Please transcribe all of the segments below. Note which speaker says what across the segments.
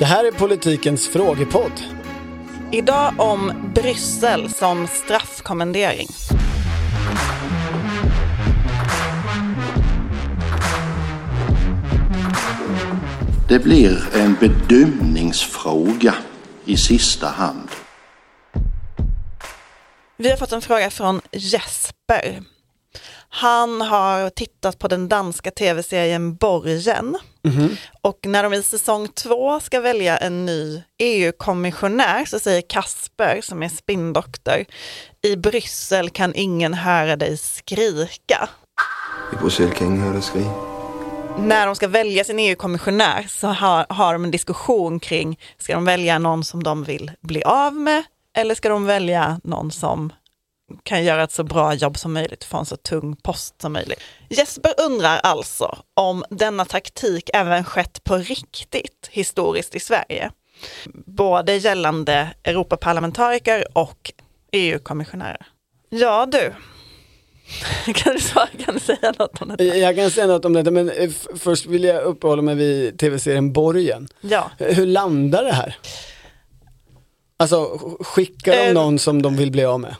Speaker 1: Det här är politikens frågepodd.
Speaker 2: Idag om Bryssel som straffkommendering.
Speaker 3: Det blir en bedömningsfråga i sista hand.
Speaker 2: Vi har fått en fråga från Jesper. Han har tittat på den danska tv-serien Borgen. Och när de i säsong två ska välja en ny EU-kommissionär så säger Kasper, som är spinndoktor, i Bryssel kan ingen höra dig skrika.
Speaker 4: I Bruxelles kan ingen höra dig skrika.
Speaker 2: När de ska välja sin EU-kommissionär så har, har de en diskussion kring, ska de välja någon som de vill bli av med eller ska de välja någon som kan göra ett så bra jobb som möjligt, få en så tung post som möjligt. Jesper undrar alltså om denna taktik även skett på riktigt historiskt i Sverige. Både gällande Europaparlamentariker och EU-kommissionärer. Ja du, kan du, svara, kan du säga något om detta?
Speaker 1: Jag kan säga något om detta men eh, först vill jag uppehålla mig vid tv-serien Borgen.
Speaker 2: Ja.
Speaker 1: Hur landar det här? Alltså skickar de
Speaker 2: Eh,
Speaker 1: någon som de vill bli av med?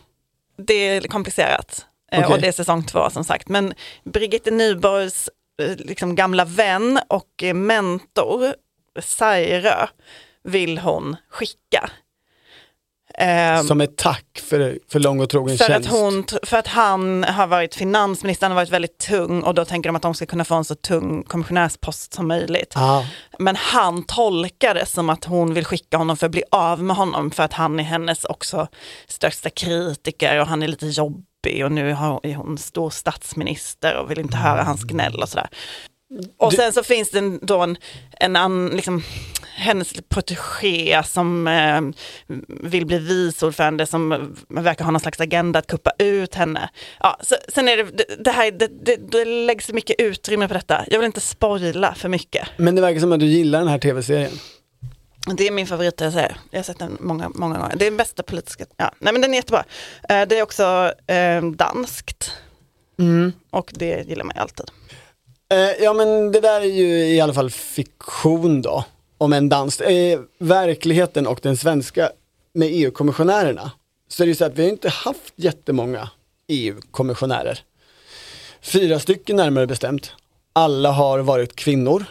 Speaker 2: Det är komplicerat. Eh,
Speaker 1: Okej.
Speaker 2: Och det är säsong två som sagt. Men Brigitte Nyborgs eh, liksom, gamla vän och eh, mentor, Sairö, vill hon skicka. Ehm,
Speaker 1: Som ett tack för, för lång och trogen
Speaker 2: för att,
Speaker 1: tjänst.
Speaker 2: hon, för att han har varit finansminister, han har varit väldigt tung och då tänker de att de ska kunna få en så tung kommissionärspost som möjligt.
Speaker 1: Ja.
Speaker 2: Men han tolkar det som att hon vill skicka honom för att bli av med honom för att han är hennes också största kritiker och han är lite jobbig och nu är hon stor statsminister och vill inte höra hans gnäll och sådär. Och sen så finns det då en, en an, liksom, hennes protégé som eh, vill bli viceordförande som verkar ha någon slags agenda att kuppa ut henne. Ja, så, sen är det, det, här, det, det, det läggs mycket utrymme på detta. Jag vill inte spoila för mycket.
Speaker 1: Men det verkar som att du gillar den här tv-serien.
Speaker 2: Det är min favorit, jag säger. Jag har sett den många, många gånger. Det är den bästa politiska, ja, nej men den är jättebra. Eh, Det är också eh, danskt och det gillar man ju alltid.
Speaker 1: Eh, ja men det där är ju i alla fall fiktion då, om en dans. Eh, verkligheten och den svenska med EU-kommissionärerna, så är det ju så att vi har inte haft jättemånga EU-kommissionärer. Fyra stycken närmare bestämt. Alla har varit kvinnor.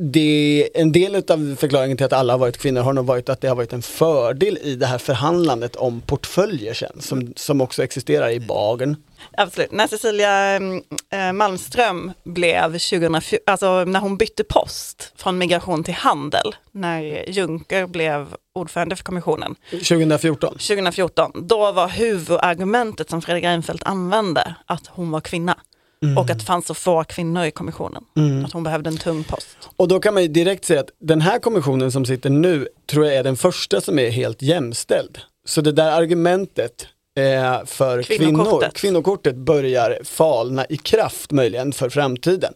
Speaker 1: Det, en del av förklaringen till att alla har varit kvinnor har nog varit att det har varit en fördel i det här förhandlandet om portföljer sen, som, som också existerar i Bagen.
Speaker 2: Absolut. När Cecilia eh, Malmström blev 2004, alltså när hon bytte post från migration till handel, när Juncker blev ordförande för kommissionen
Speaker 1: 2014.
Speaker 2: 2014, då var huvudargumentet som Fredrik Reinfeldt använde att hon var kvinna. Och att det fanns så få kvinnor i kommissionen. Att hon behövde en tung post.
Speaker 1: Och då kan man ju direkt säga att den här kommissionen som sitter nu tror jag är den första som är helt jämställd. Så det där argumentet eh, för kvinnor,
Speaker 2: Kvinnokortet.
Speaker 1: kvinnokortet börjar falna i kraft möjligen för framtiden.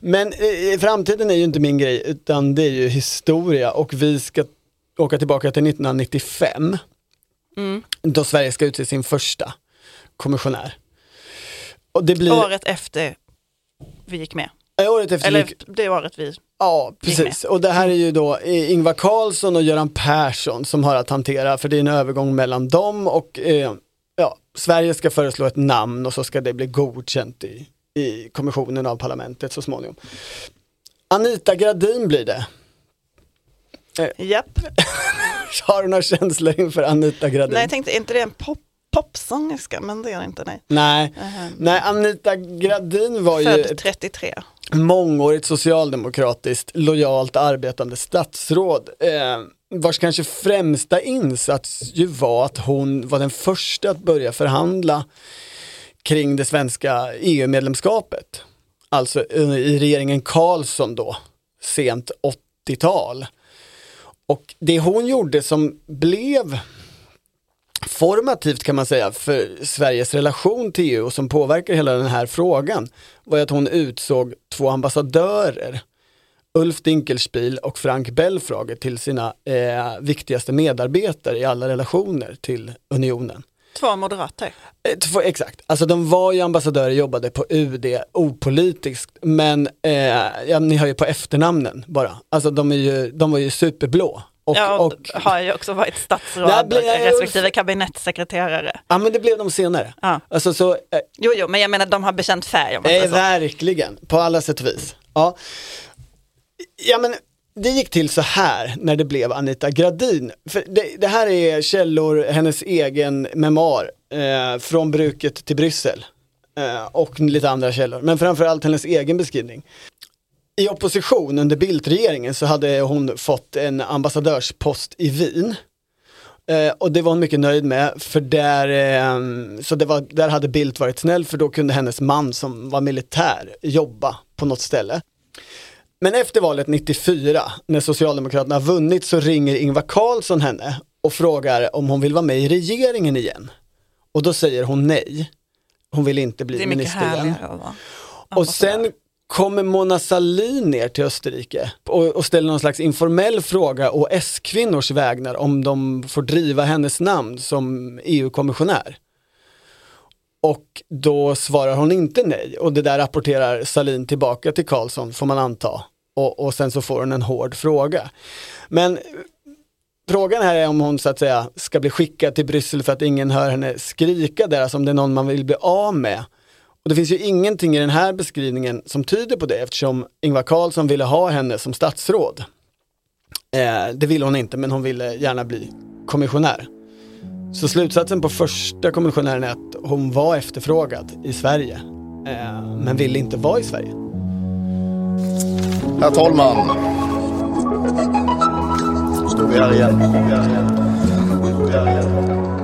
Speaker 1: Men eh, framtiden är ju inte min grej utan det är ju historia och vi ska åka tillbaka till 1995 då Sverige ska utse sin första kommissionär. Och det blir
Speaker 2: Året efter vi gick med.
Speaker 1: eh, året efter
Speaker 2: Eller
Speaker 1: gick-
Speaker 2: det året vi...
Speaker 1: Ja, precis. Och det här är ju då eh, Ingvar Carlsson och Göran Persson som har att hantera, för det är en övergång mellan dem och eh, ja, Sverige ska föreslå ett namn och så ska det bli godkänt i, i kommissionen av parlamentet så småningom. Anita Gradin blir det.
Speaker 2: Japp.
Speaker 1: Har du några känslor inför Anita Gradin?
Speaker 2: Nej, jag tänkte, är inte det en pop, popsångerska? Men det är det inte, nej.
Speaker 1: Nej.
Speaker 2: Ehm,
Speaker 1: Nej, Anita Gradin var ju
Speaker 2: Född
Speaker 1: ett
Speaker 2: 33.
Speaker 1: mångårigt socialdemokratiskt lojalt arbetande statsråd eh, vars kanske främsta insats ju var att hon var den första att börja förhandla kring det svenska EU-medlemskapet. Alltså eh, i regeringen Karlsson då, sent 80-tal. Och det hon gjorde som blev formativt kan man säga för Sveriges relation till EU och som påverkar hela den här frågan var att hon utsåg två ambassadörer, Ulf Dinkelspiel och Frank Belfrage till sina eh, viktigaste medarbetare i alla relationer till unionen.
Speaker 2: Två moderater.
Speaker 1: Eh, Två, exakt, alltså de var ju ambassadörer, jobbade på UD opolitiskt, men eh, ja, ni hör ju på efternamnen bara. Alltså de, ju, de var ju superblå. Och,
Speaker 2: ja,
Speaker 1: och,
Speaker 2: och har ju också varit statsråd
Speaker 1: blir-
Speaker 2: respektive kabinettssekreterare.
Speaker 1: ja men det blev de senare.
Speaker 2: Ja.
Speaker 1: Alltså så, eh,
Speaker 2: Jo, jo, men jag menar de har bekänt färg om
Speaker 1: Eh, verkligen, på alla sätt och vis. Ja. ja, men det gick till så här när det blev Anita Gradin. För det, det här är källor, hennes egen memoar, eh, från bruket till Bryssel. Eh, och lite andra källor, men framförallt hennes egen beskrivning. I opposition under Bildt-regeringen så hade hon fått en ambassadörspost i Wien. Eh, och det var hon mycket nöjd med, för där, eh, så det var, där hade Bildt varit snäll för då kunde hennes man som var militär jobba på något ställe. Men efter valet 94, när Socialdemokraterna har vunnit, så ringer Ingvar Carlsson henne och frågar om hon vill vara med i regeringen igen. Och då säger hon nej. Hon vill inte bli minister igen. Och sen kommer Mona Sahlin ner till Österrike och, och ställer någon slags informell fråga och S-kvinnors vägnar om de får driva hennes namn som EU-kommissionär. Och då svarar hon inte nej och det där rapporterar Sahlin tillbaka till Karlsson får man anta. Och, och sen så får hon en hård fråga. Men Frågan här är om hon så att säga ska bli skickad till Bryssel för att ingen hör henne skrika där, alltså om det är någon man vill bli av med. Och det finns ju ingenting i den här beskrivningen som tyder på det eftersom Ingvar Carlsson ville ha henne som statsråd. Eh, det ville hon inte men hon ville gärna bli kommissionär. Så slutsatsen på första kommissionären är att hon var efterfrågad i Sverige eh, men ville inte vara i Sverige.
Speaker 5: Herr talman. Står vi här igen. Vi här igen. Vi här igen.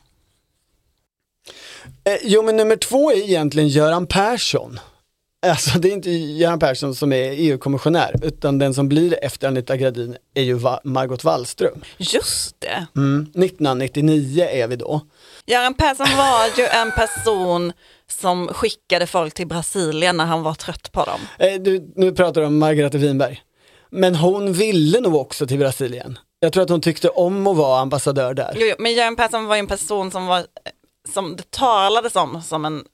Speaker 1: Eh, jo men nummer två är egentligen Göran Persson. Alltså det är inte Göran Persson som är EU-kommissionär utan den som blir efter Anita Gradin är ju Margot Wallström.
Speaker 2: Just det.
Speaker 1: Mm. 1999 är vi då.
Speaker 2: Göran Persson var ju en person som skickade folk till Brasilien när han var trött på dem.
Speaker 1: Eh, du, nu pratar du om Margareta Winberg. Men hon ville nog också till Brasilien. Jag tror att hon tyckte om att vara ambassadör där.
Speaker 2: Jo, jo, men Göran Persson var ju en person som var som det talades om som en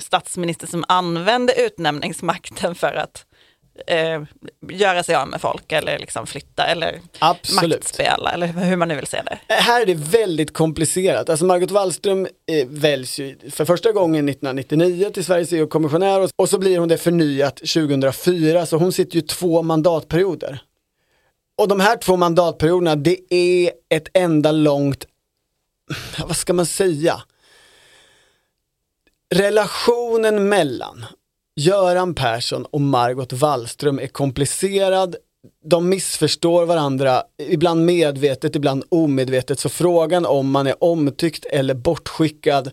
Speaker 2: statsminister som använde utnämningsmakten för att eh, göra sig av med folk eller liksom flytta eller
Speaker 1: Absolut.
Speaker 2: maktspela eller hur man nu vill se det.
Speaker 1: Eh, Här är det väldigt komplicerat. Alltså Margot Wallström eh, väljs ju för första gången 1999 till Sveriges EU-kommissionär och, och så blir hon det förnyat 2004 så hon sitter ju två mandatperioder. Och de här två mandatperioderna det är ett enda långt, vad ska man säga? Relationen mellan Göran Persson och Margot Wallström är komplicerad. De missförstår varandra, ibland medvetet, ibland omedvetet. Så frågan om man är omtyckt eller bortskickad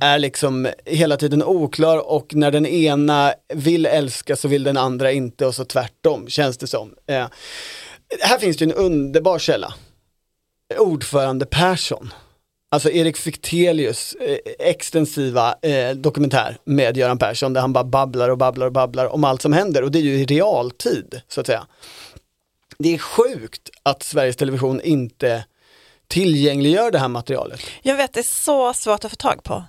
Speaker 1: är liksom hela tiden oklar och när den ena vill älska så vill den andra inte och så tvärtom känns det som. Eh, här finns det ju en underbar källa. Ordförande Persson. Alltså Erik Fichtelius eh, extensiva eh, dokumentär med Göran Persson där han bara babblar och babblar och babblar om allt som händer och det är ju i realtid så att säga. Det är sjukt att Sveriges Television inte tillgängliggör det här materialet.
Speaker 2: Jag vet, det är så svårt att få tag på.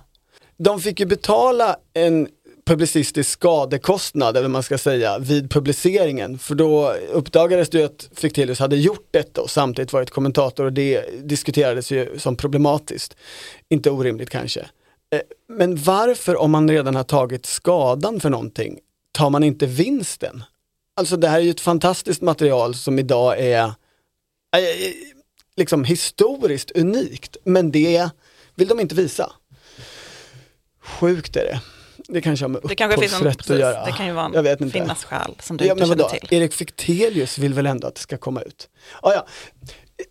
Speaker 1: De fick ju betala en publicistisk skadekostnad, eller vad man ska säga, vid publiceringen. För då uppdagades det ju att Fichtelius hade gjort detta och samtidigt varit kommentator och det diskuterades ju som problematiskt. Inte orimligt kanske. Eh, men varför, om man redan har tagit skadan för någonting, tar man inte vinsten? Alltså det här är ju ett fantastiskt material som idag är eh, liksom historiskt unikt, men det vill de inte visa. Sjukt är det. Det kanske har med
Speaker 2: Det kanske finns en,
Speaker 1: upphovsrätt
Speaker 2: precis,
Speaker 1: att göra.
Speaker 2: det kan ju vara
Speaker 1: Jag vet
Speaker 2: en,
Speaker 1: inte.
Speaker 2: finnas skäl som du
Speaker 1: Ja,
Speaker 2: inte känner till.
Speaker 1: Erik Fichtelius vill väl ändå att det ska komma ut? Ah, ja.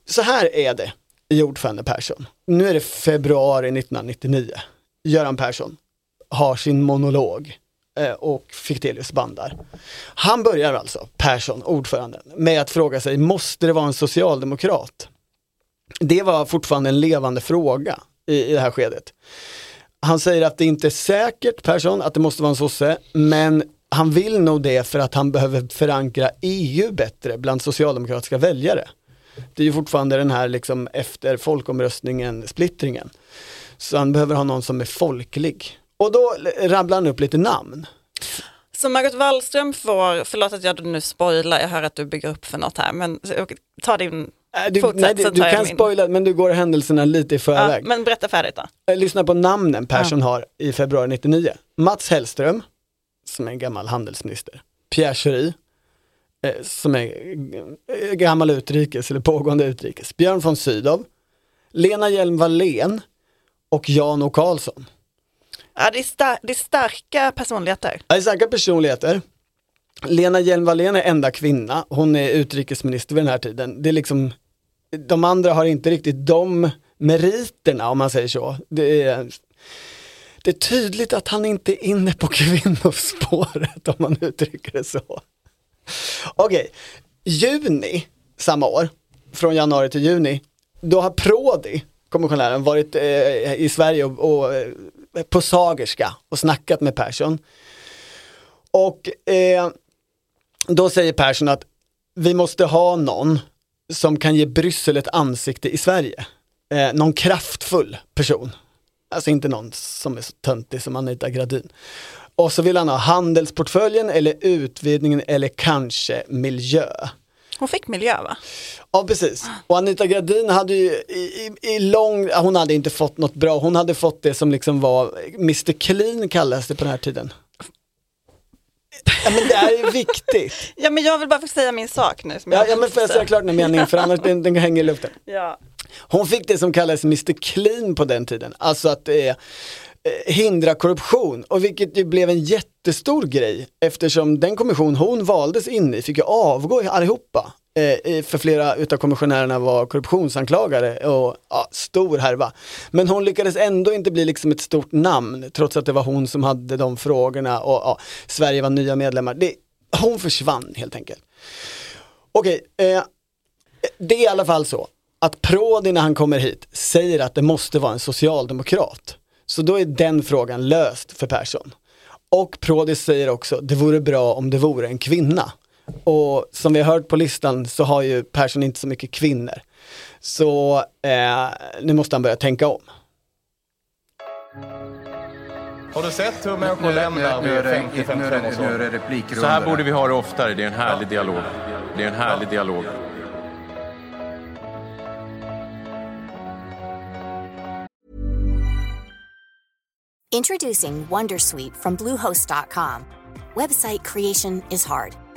Speaker 1: Så här är det. i ordförande Persson. Nu är det februari 1999. Göran Persson har sin monolog eh, och Fichtelius bandar. Han börjar alltså, Persson, ordföranden, med att fråga sig, måste det vara en socialdemokrat? Det var fortfarande en levande fråga i, i det här skedet. Han säger att det inte är säkert, Persson, att det måste vara en sosse, men han vill nog det för att han behöver förankra EU bättre bland socialdemokratiska väljare. Det är ju fortfarande den här liksom efter folkomröstningen splittringen. Så han behöver ha någon som är folklig. Och då rabblar han upp lite namn.
Speaker 2: Så Margot Wallström får, förlåt att jag nu spoilar, jag hör att du bygger upp för något här, men ta din
Speaker 1: du,
Speaker 2: Fortsätt,
Speaker 1: nej, du, du kan spoila men du går händelserna lite i
Speaker 2: Ja,
Speaker 1: förväg.
Speaker 2: men berätta färdigt då.
Speaker 1: Eh, Lyssna på namnen Persson har i februari 99. Mats Hellström, som är en gammal handelsminister. Pierre Schori, eh, som är eh, gammal utrikes eller pågående utrikes. Björn von Sydow, Lena Hjelm-Wallén och Jan O Karlsson.
Speaker 2: Ja, det, är star- det är starka personligheter.
Speaker 1: Det är starka personligheter. Lena Hjelm-Wallén är enda kvinna, hon är utrikesminister vid den här tiden. Det är liksom, de andra har inte riktigt de meriterna om man säger så. Det är, det är tydligt att han inte är inne på kvinnospåret om man uttrycker det så. Okej, juni samma år, från januari till juni, då har Prodi, kommissionären, varit eh, i Sverige och, och eh, på Sagerska och snackat med Persson. Och eh, då säger Persson att vi måste ha någon som kan ge Bryssel ett ansikte i Sverige. Eh, någon kraftfull person. Alltså inte någon som är så töntig som Anita Gradin. Och så vill han ha handelsportföljen eller utvidgningen eller kanske miljö.
Speaker 2: Hon fick miljö va?
Speaker 1: Ja precis. Och Anita Gradin hade ju i, i, i lång, hon hade inte fått något bra, hon hade fått det som liksom var, Mr Clean kallades det på den här tiden. Ja men det är viktigt.
Speaker 2: Ja men jag vill bara få säga min sak nu.
Speaker 1: Ja,
Speaker 2: jag
Speaker 1: ja men får jag säga klart den meningen för annars den, den hänger i luften.
Speaker 2: Ja.
Speaker 1: Hon fick det som kallades Mr Clean på den tiden, alltså att eh, eh, hindra korruption och vilket ju blev en jättestor grej eftersom den kommission hon valdes in i fick ju avgå allihopa. Eh, eh, för flera utav kommissionärerna var korruptionsanklagade och ja, stor härva. Men hon lyckades ändå inte bli liksom ett stort namn trots att det var hon som hade de frågorna och ja, Sverige var nya medlemmar. Det, hon försvann helt enkelt. Okej, eh, det är i alla fall så att Prodi när han kommer hit säger att det måste vara en socialdemokrat. Så då är den frågan löst för Persson. Och Prodi säger också, det vore bra om det vore en kvinna. Och som vi har hört på listan så har ju Persson inte så mycket kvinnor. Så eh, nu måste han börja tänka om.
Speaker 5: Har du sett hur människor lämnar vid 50-55 års ålder?
Speaker 6: Så här borde vi ha det oftare. Det är en härlig dialog. Det är en härlig dialog.
Speaker 7: Introducing Wondersuite from Bluehost.com. Website creation is hard,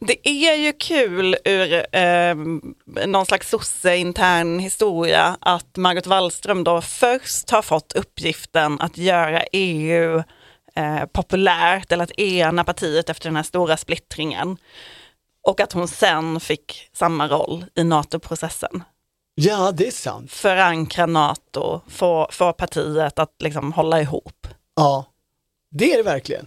Speaker 2: Det är ju kul ur eh, någon slags sosse-intern historia att Margot Wallström då först har fått uppgiften att göra EU eh, populärt eller att ena partiet efter den här stora splittringen. Och att hon sen fick samma roll i NATO-processen.
Speaker 1: Ja, det är sant.
Speaker 2: Förankra NATO, få, få partiet att liksom hålla ihop.
Speaker 1: Ja, det är det verkligen.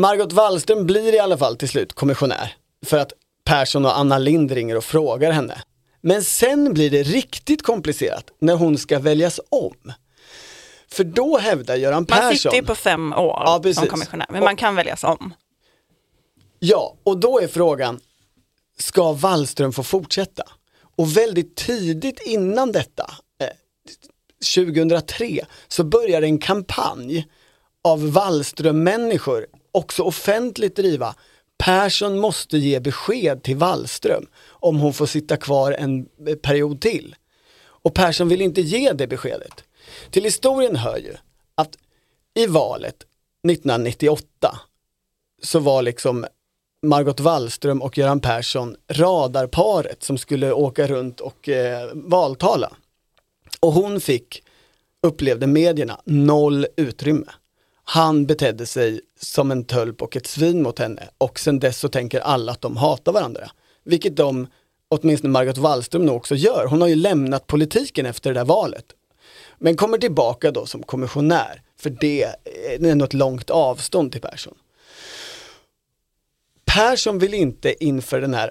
Speaker 1: Margot Wallström blir i alla fall till slut kommissionär för att Persson och Anna Lind ringer och frågar henne. Men sen blir det riktigt komplicerat när hon ska väljas om. För då hävdar Göran
Speaker 2: Man
Speaker 1: Persson...
Speaker 2: sitter ju på fem år
Speaker 1: Ja,
Speaker 2: som kommissionär, men
Speaker 1: Och-
Speaker 2: man kan väljas om.
Speaker 1: Ja, och då är frågan, ska Wallström få fortsätta? Och väldigt tidigt innan detta, eh, 2003, så börjar en kampanj av Wallström-människor också offentligt driva Persson måste ge besked till Wallström om hon får sitta kvar en eh, period till. Och Persson vill inte ge det beskedet. Till historien hör ju att i valet 1998 så var liksom Margot Wallström och Göran Persson radarparet som skulle åka runt och eh, valtala. Och hon fick, upplevde medierna, noll utrymme. Han betedde sig som en tölp och ett svin mot henne och sen dess så tänker alla att de hatar varandra. Vilket de, åtminstone Margot Wallström nu också gör. Hon har ju lämnat politiken efter det där valet. Men kommer tillbaka då som kommissionär, för det är ändå ett långt avstånd till Persson. Persson vill inte inför den här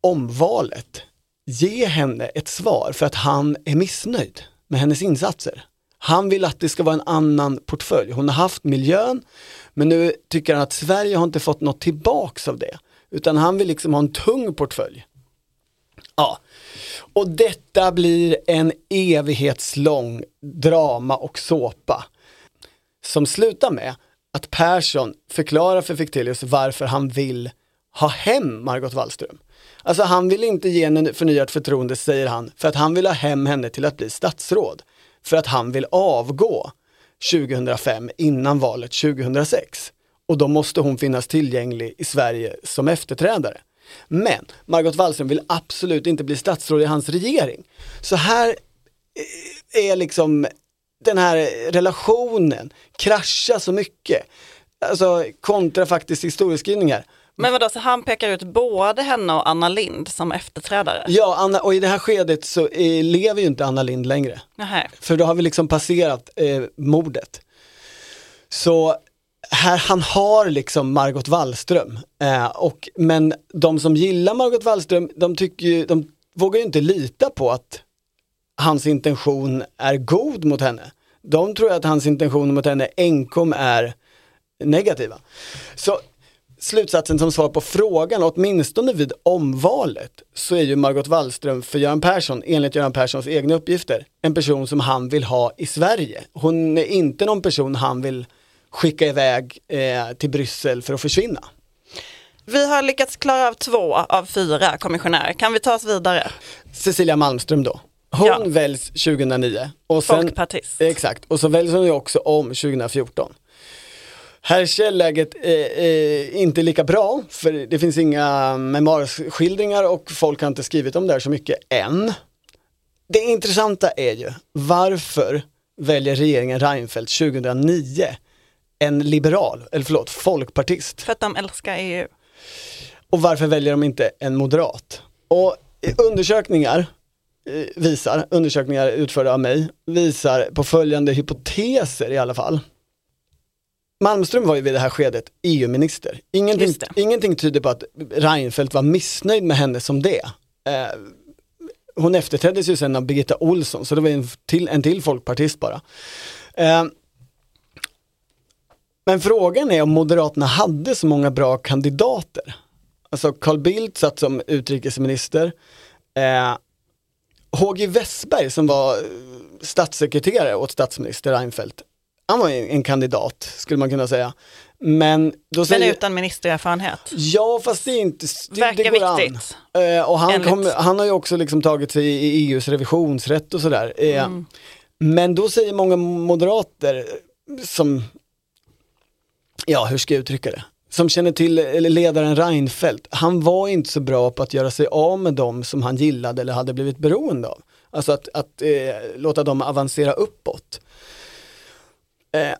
Speaker 1: omvalet ge henne ett svar för att han är missnöjd med hennes insatser. Han vill att det ska vara en annan portfölj. Hon har haft miljön, men nu tycker han att Sverige har inte fått något tillbaks av det. Utan han vill liksom ha en tung portfölj. Ja, och detta blir en evighetslång drama och såpa. Som slutar med att Persson förklarar för Fichtelius varför han vill ha hem Margot Wallström. Alltså han vill inte ge henne förnyat förtroende, säger han, för att han vill ha hem henne till att bli statsråd. För att han vill avgå 2005 innan valet 2006. Och då måste hon finnas tillgänglig i Sverige som efterträdare. Men Margot Wallström vill absolut inte bli statsråd i hans regering. Så här eh, är liksom den här relationen kraschar så mycket. Alltså kontra faktiskt historieskrivningar.
Speaker 2: Men vadå, så han pekar ut både henne och Anna Lind som efterträdare?
Speaker 1: Ja, Anna, och i det här skedet så eh, lever ju inte Anna Lind längre.
Speaker 2: Nähä.
Speaker 1: För då har vi liksom passerat eh, mordet. Så här, han har liksom Margot Wallström. Eh, och, men de som gillar Margot Wallström, de, tycker ju, de vågar ju inte lita på att hans intention är god mot henne. De tror att hans intention mot henne enkom är negativa. Så slutsatsen som svar på frågan, åtminstone vid omvalet, så är ju Margot Wallström för Göran Persson, enligt Göran Perssons egna uppgifter, en person som han vill ha i Sverige. Hon är inte någon person han vill skicka iväg eh, till Bryssel för att försvinna.
Speaker 2: Vi har lyckats klara av två av fyra kommissionärer. Kan vi ta oss vidare?
Speaker 1: Cecilia Malmström då. Hon
Speaker 2: Ja.
Speaker 1: väljs 2009. Och sen,
Speaker 2: Folkpartist.
Speaker 1: Exakt, och så väljs hon ju också om 2014. Här är källäget eh, eh, inte lika bra, för det finns inga memoarskildringar och folk har inte skrivit om det här så mycket än. Det intressanta är ju, varför väljer regeringen Reinfeldt 2009 en liberal, eller förlåt, folkpartist?
Speaker 2: För att de älskar EU.
Speaker 1: Och varför väljer de inte en moderat? Och undersökningar eh, visar, undersökningar utförda av mig, visar på följande hypoteser i alla fall. Malmström var ju vid det här skedet EU-minister. Ingenting, ingenting tyder på att Reinfeldt var missnöjd med henne som det. Eh, hon efterträddes ju sen av Birgitta Olsson, så det var en till, en till folkpartist bara. Eh, men frågan är om Moderaterna hade så många bra kandidater. Alltså Carl Bildt satt som utrikesminister. Eh, HG Westberg som var statssekreterare åt statsminister Reinfeldt. Han var en, en kandidat skulle man kunna säga. Men då
Speaker 2: Men
Speaker 1: säger,
Speaker 2: utan ministererfarenhet.
Speaker 1: Ja fast det är inte, det,
Speaker 2: Verkar
Speaker 1: det går
Speaker 2: viktigt.
Speaker 1: an. Eh, och han, kom, han har ju också liksom tagit sig i EUs revisionsrätt och sådär. Eh,
Speaker 2: Mm.
Speaker 1: Men då säger många moderater som, ja hur ska jag uttrycka det? Som känner till ledaren Reinfeldt, han var inte så bra på att göra sig av med dem som han gillade eller hade blivit beroende av. Alltså att, att eh, låta dem avancera uppåt. Eh,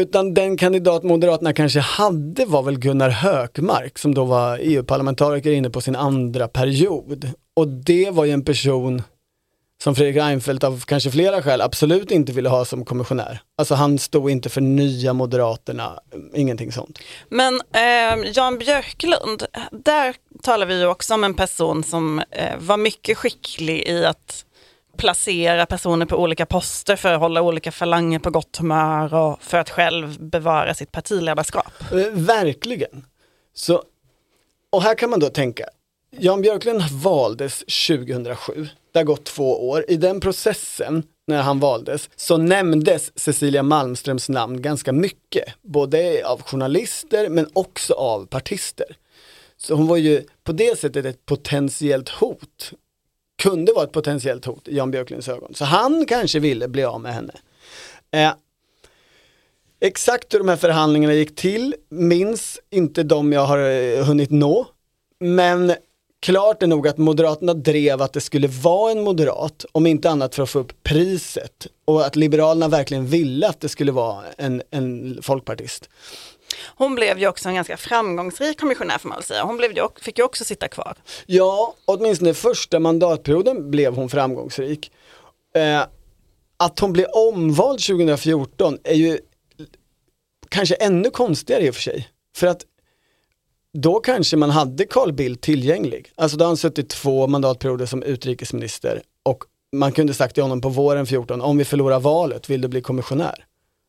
Speaker 1: utan den kandidat Moderaterna kanske hade var väl Gunnar Hökmark som då var EU-parlamentariker inne på sin andra period. Och det var ju en person som Fredrik Reinfeldt av kanske flera skäl absolut inte ville ha som kommissionär. Alltså han stod inte för nya Moderaterna, ingenting sånt.
Speaker 2: Men eh, Jan Björklund, där talar vi ju också om en person som eh, var mycket skicklig i att placera personer på olika poster för att hålla olika falanger på gott humör och för att själv bevara sitt partiledarskap.
Speaker 1: Eh, verkligen. Så, och här kan man då tänka, Jan Björklund valdes 2007, det har gått två år. I den processen, när han valdes, så nämndes Cecilia Malmströms namn ganska mycket. Både av journalister men också av partister. Så hon var ju på det sättet ett potentiellt hot kunde vara ett potentiellt hot i Jan Björklunds ögon. Så han kanske ville bli av med henne. Eh, exakt hur de här förhandlingarna gick till minns inte de jag har eh, hunnit nå. Men klart är nog att Moderaterna drev att det skulle vara en moderat, om inte annat för att få upp priset. Och att Liberalerna verkligen ville att det skulle vara en, en folkpartist.
Speaker 2: Hon blev ju också en ganska framgångsrik kommissionär får man väl säga. Hon blev ju, fick ju också sitta kvar.
Speaker 1: Ja, åtminstone första mandatperioden blev hon framgångsrik. Eh, att hon blev omvald 2014 är ju kanske ännu konstigare i och för sig. För att då kanske man hade Carl Bildt tillgänglig. Alltså då har han suttit två mandatperioder som utrikesminister och man kunde sagt till honom på våren 14, om vi förlorar valet, vill du bli kommissionär?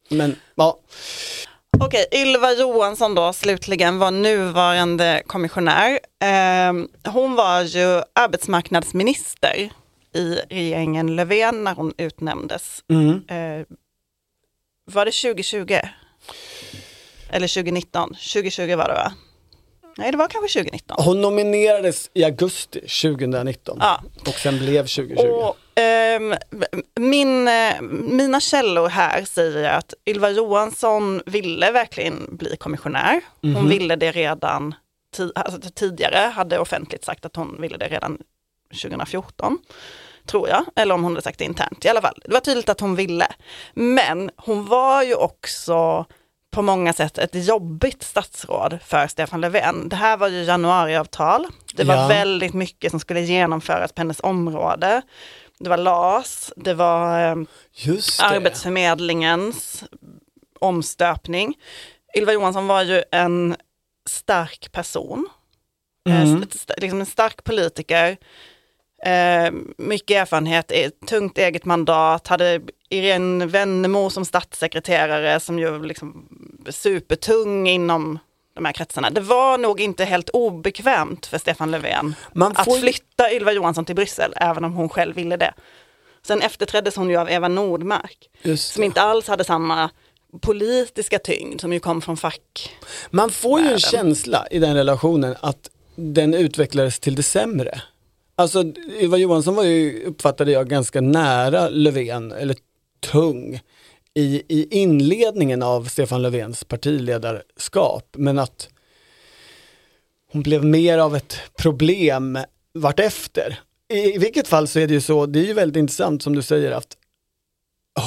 Speaker 1: Men ja.
Speaker 2: Okej, Ylva Johansson då slutligen var nuvarande kommissionär. Eh, hon var ju arbetsmarknadsminister i regeringen Löfven när hon utnämndes.
Speaker 1: Mm.
Speaker 2: Eh, var det 2020? Eller 2019? 2020 var det va? Nej, det var kanske 2019.
Speaker 1: Hon nominerades i augusti 2019
Speaker 2: Ja.
Speaker 1: och sen blev 2020.
Speaker 2: Och, ehm, min, eh, mina källor här säger att Ylva Johansson ville verkligen bli kommissionär. Hon
Speaker 1: Mhm.
Speaker 2: ville det redan alltså, tidigare, hade offentligt sagt att hon ville det redan 2014. Tror jag, eller om hon hade sagt det internt. I alla fall, det var tydligt att hon ville. Men hon var ju också på många sätt ett jobbigt statsråd för Stefan Löfven. Det här var ju januariavtal. Det var
Speaker 1: Ja.
Speaker 2: väldigt mycket som skulle genomföras på hennes område. Det var LAS, det var eh,
Speaker 1: Just det.
Speaker 2: Arbetsförmedlingens omstöpning. Ylva Johansson var ju en stark person, Eh,
Speaker 1: Mm.
Speaker 2: liksom en stark politiker, eh, mycket erfarenhet, tungt eget mandat, hade Irene Wennemo som statssekreterare som ju liksom supertung inom de här kretsarna. Det var nog inte helt obekvämt för Stefan Löfven att flytta Ylva Johansson till Bryssel, även om hon själv ville det. Sen efterträddes hon ju av Eva Nordmark, som inte alls hade samma politiska tyngd, som ju kom från fack.
Speaker 1: Man får ju en känsla i den relationen att den utvecklades till det sämre. Alltså Ylva Johansson var ju, uppfattade jag, ganska nära Löfven, eller tung, i, i inledningen av Stefan Löfvens partiledarskap. Men att hon blev mer av ett problem vartefter. I, I vilket fall så är det ju så, det är ju väldigt intressant som du säger att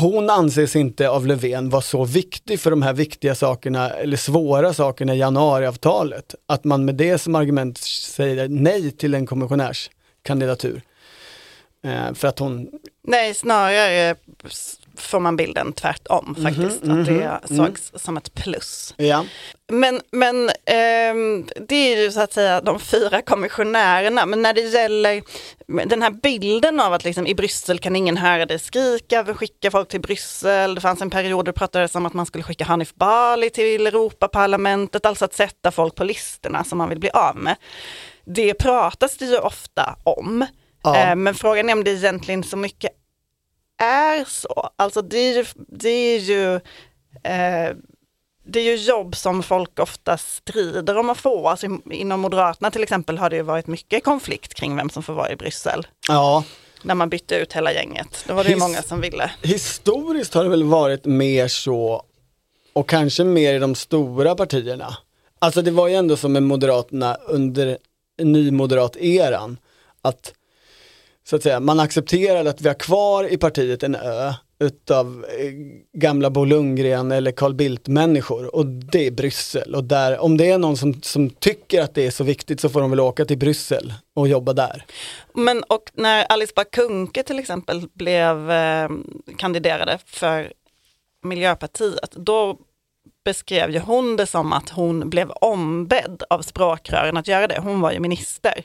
Speaker 1: hon anses inte av Löfven vara så viktig för de här viktiga sakerna eller svåra sakerna i januariavtalet. Att man med det som argument säger nej till en kommissionärskandidatur. Eh, för att hon,
Speaker 2: Nej, snarare får man bilden tvärtom faktiskt, att det sågs som ett plus.
Speaker 1: ja,
Speaker 2: Men, men ehm, det är ju så att säga de fyra kommissionärerna, men när det gäller den här bilden av att liksom, i Bryssel kan ingen höra dig skrika, vi skickar folk till Bryssel, det fanns en period då det pratades om att man skulle skicka Hanif Bali till Europaparlamentet, alltså att sätta folk på listorna som man vill bli av med. Det pratas det ju ofta om,
Speaker 1: Ja.
Speaker 2: Eh, men frågan är om det egentligen så mycket är så. Alltså det är ju, det är ju eh, det är ju jobb som folk ofta strider om att få. Alltså inom Moderaterna till exempel har det ju varit mycket konflikt kring vem som får vara i Bryssel.
Speaker 1: ja,
Speaker 2: När man bytte ut hela gänget. Då var det ju
Speaker 1: His-
Speaker 2: många som ville.
Speaker 1: historiskt har det väl varit mer så och kanske mer i de stora partierna. Alltså det var ju ändå som med Moderaterna under nymoderat-eran. Att så att säga, man accepterar att vi har kvar i partiet en ö utav eh, gamla Bo Lundgren eller Carl Bildt-människor och det är Bryssel. Och där, om det är någon som, som tycker att det är så viktigt så får de väl åka till Bryssel och jobba där.
Speaker 2: Men och när Alice Bah Kuhnke till exempel blev eh, kandiderade för Miljöpartiet, då beskrev ju hon det som att hon blev ombedd av språkrören att göra det. Hon var ju minister.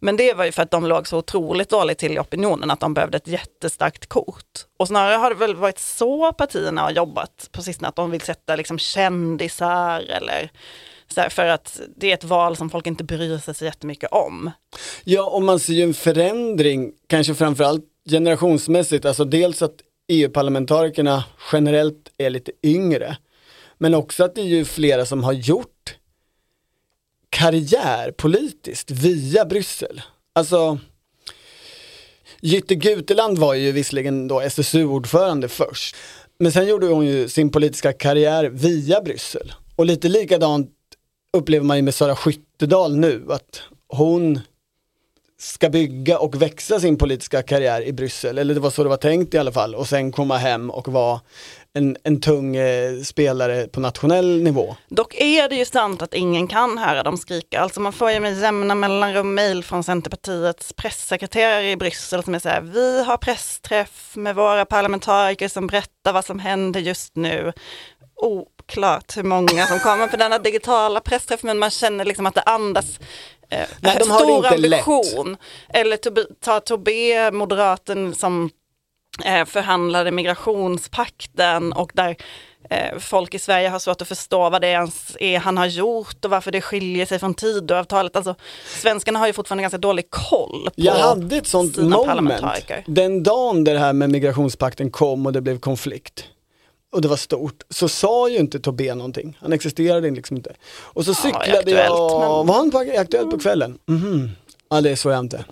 Speaker 2: Men det var ju för att de låg så otroligt dåligt till i opinionen att de behövde ett jättestarkt kort. Och snarare har det väl varit så partierna har jobbat på sistone, att de vill sätta liksom kändisar eller så här, för att det är ett val som folk inte bryr sig så jättemycket om.
Speaker 1: Ja, och man ser ju en förändring, kanske framförallt generationsmässigt, alltså dels att EU-parlamentarikerna generellt är lite yngre, men också att det är ju flera som har gjort karriär politiskt via Bryssel. Alltså, Jytte Guteland var ju visserligen då SSU-ordförande först. Men sen gjorde hon ju sin politiska karriär via Bryssel. Och lite likadant upplever man ju med Sara Skyttedal nu, att hon ska bygga och växa sin politiska karriär i Bryssel, eller det var så det var tänkt i alla fall, och sen komma hem och vara en, en tung eh, spelare på nationell nivå.
Speaker 2: Dock är det ju sant att ingen kan höra dem skrika. Alltså man får ju med jämna mellanrum mejl från Centerpartiets pressekreterare i Bryssel som är så här, vi har pressträff med våra parlamentariker som berättar vad som händer just nu. Oklart hur många som kommer på denna digitala pressträff, men man känner liksom att det andas eh,
Speaker 1: Nej, de har det
Speaker 2: stor
Speaker 1: inte lätt.
Speaker 2: ambition. Eller ta Tobé, moderaten som förhandlade migrationspakten och där eh, folk i Sverige har svårt att förstå vad det ens är han har gjort och varför det skiljer sig från Tidöavtalet. Alltså, svenskarna har ju fortfarande ganska dålig koll på
Speaker 1: Jag hade ett sånt moment den dagen det här med migrationspakten kom och det blev konflikt och det var stort, så sa ju inte Tobé någonting. Han existerade liksom inte. Och så
Speaker 2: i
Speaker 1: cyklade jag,
Speaker 2: men-
Speaker 1: var han på Aktuellt på kvällen? Mhm. Ja det såg jag inte.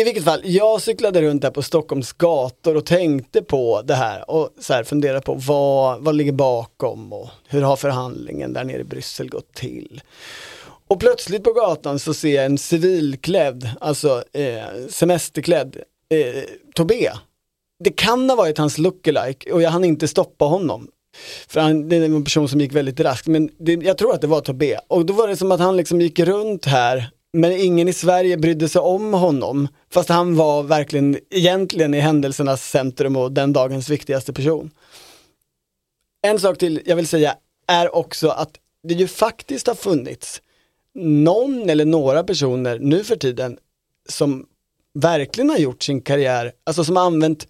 Speaker 1: I vilket fall, jag cyklade runt där på Stockholms gator och tänkte på det här och så här funderade på vad, vad ligger bakom och hur har förhandlingen där nere i Bryssel gått till. Och plötsligt på gatan så ser jag en civilklädd, alltså eh, semesterklädd eh, Tobé. Det kan ha varit hans lookalike och jag hann inte stoppa honom. För han, det är en person som gick väldigt raskt, men det, jag tror att det var Tobé. Och då var det som att han liksom gick runt här, men ingen i Sverige brydde sig om honom. Fast han var verkligen egentligen i händelsernas centrum och den dagens viktigaste person. En sak till jag vill säga är också att det ju faktiskt har funnits någon eller några personer nu för tiden som verkligen har gjort sin karriär, alltså som har använt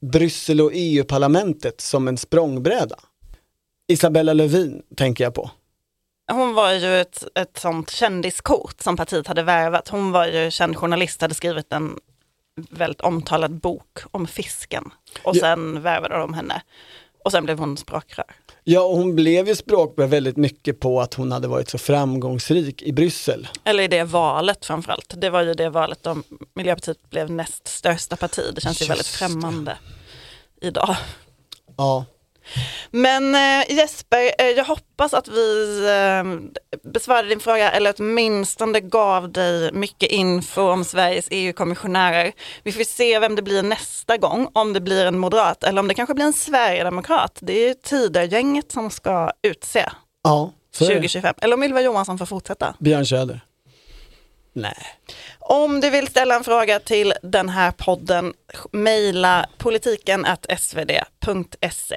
Speaker 1: Bryssel och EU-parlamentet som en språngbräda. Isabella Lövin tänker jag på.
Speaker 2: Hon var ju ett, ett sånt kändiskort som partiet hade värvat. Hon var ju känd journalist, hade skrivit en väldigt omtalad bok om fisken. Och
Speaker 1: Ja.
Speaker 2: sen värvade de henne. Och sen blev hon språkrör.
Speaker 1: Ja, och hon blev ju språkbra väldigt mycket på att hon hade varit så framgångsrik i Bryssel.
Speaker 2: Eller i det valet framförallt. Det var ju det valet då Miljöpartiet blev näst största parti. Det känns ju
Speaker 1: Just
Speaker 2: väldigt
Speaker 1: det.
Speaker 2: främmande idag.
Speaker 1: Ja,
Speaker 2: Men eh, Jesper, eh, jag hoppas att vi eh, besvarade din fråga eller åtminstone gav dig mycket info om Sveriges EU-kommissionärer. Vi får se vem det blir nästa gång, om det blir en moderat eller om det kanske blir en sverigedemokrat. Det är Tidögänget som ska utse
Speaker 1: ja så är det.
Speaker 2: 2025. Eller om Ylva Johansson får fortsätta.
Speaker 1: Björn Söder. Nej.
Speaker 2: Om du vill ställa en fråga till den här podden, mejla politiken svd.se.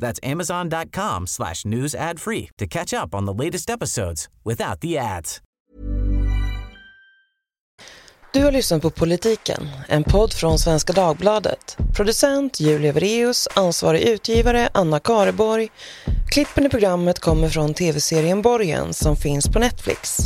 Speaker 8: That's amazon.com slash news ad free to catch up on the latest episodes without the ads.
Speaker 9: Du har lyssnat på Politiken, en podd från Svenska Dagbladet. Producent Julia Vreus, ansvarig utgivare Anna Kareborg. Klippen i programmet kommer från tv-serien Borgen som finns på Netflix.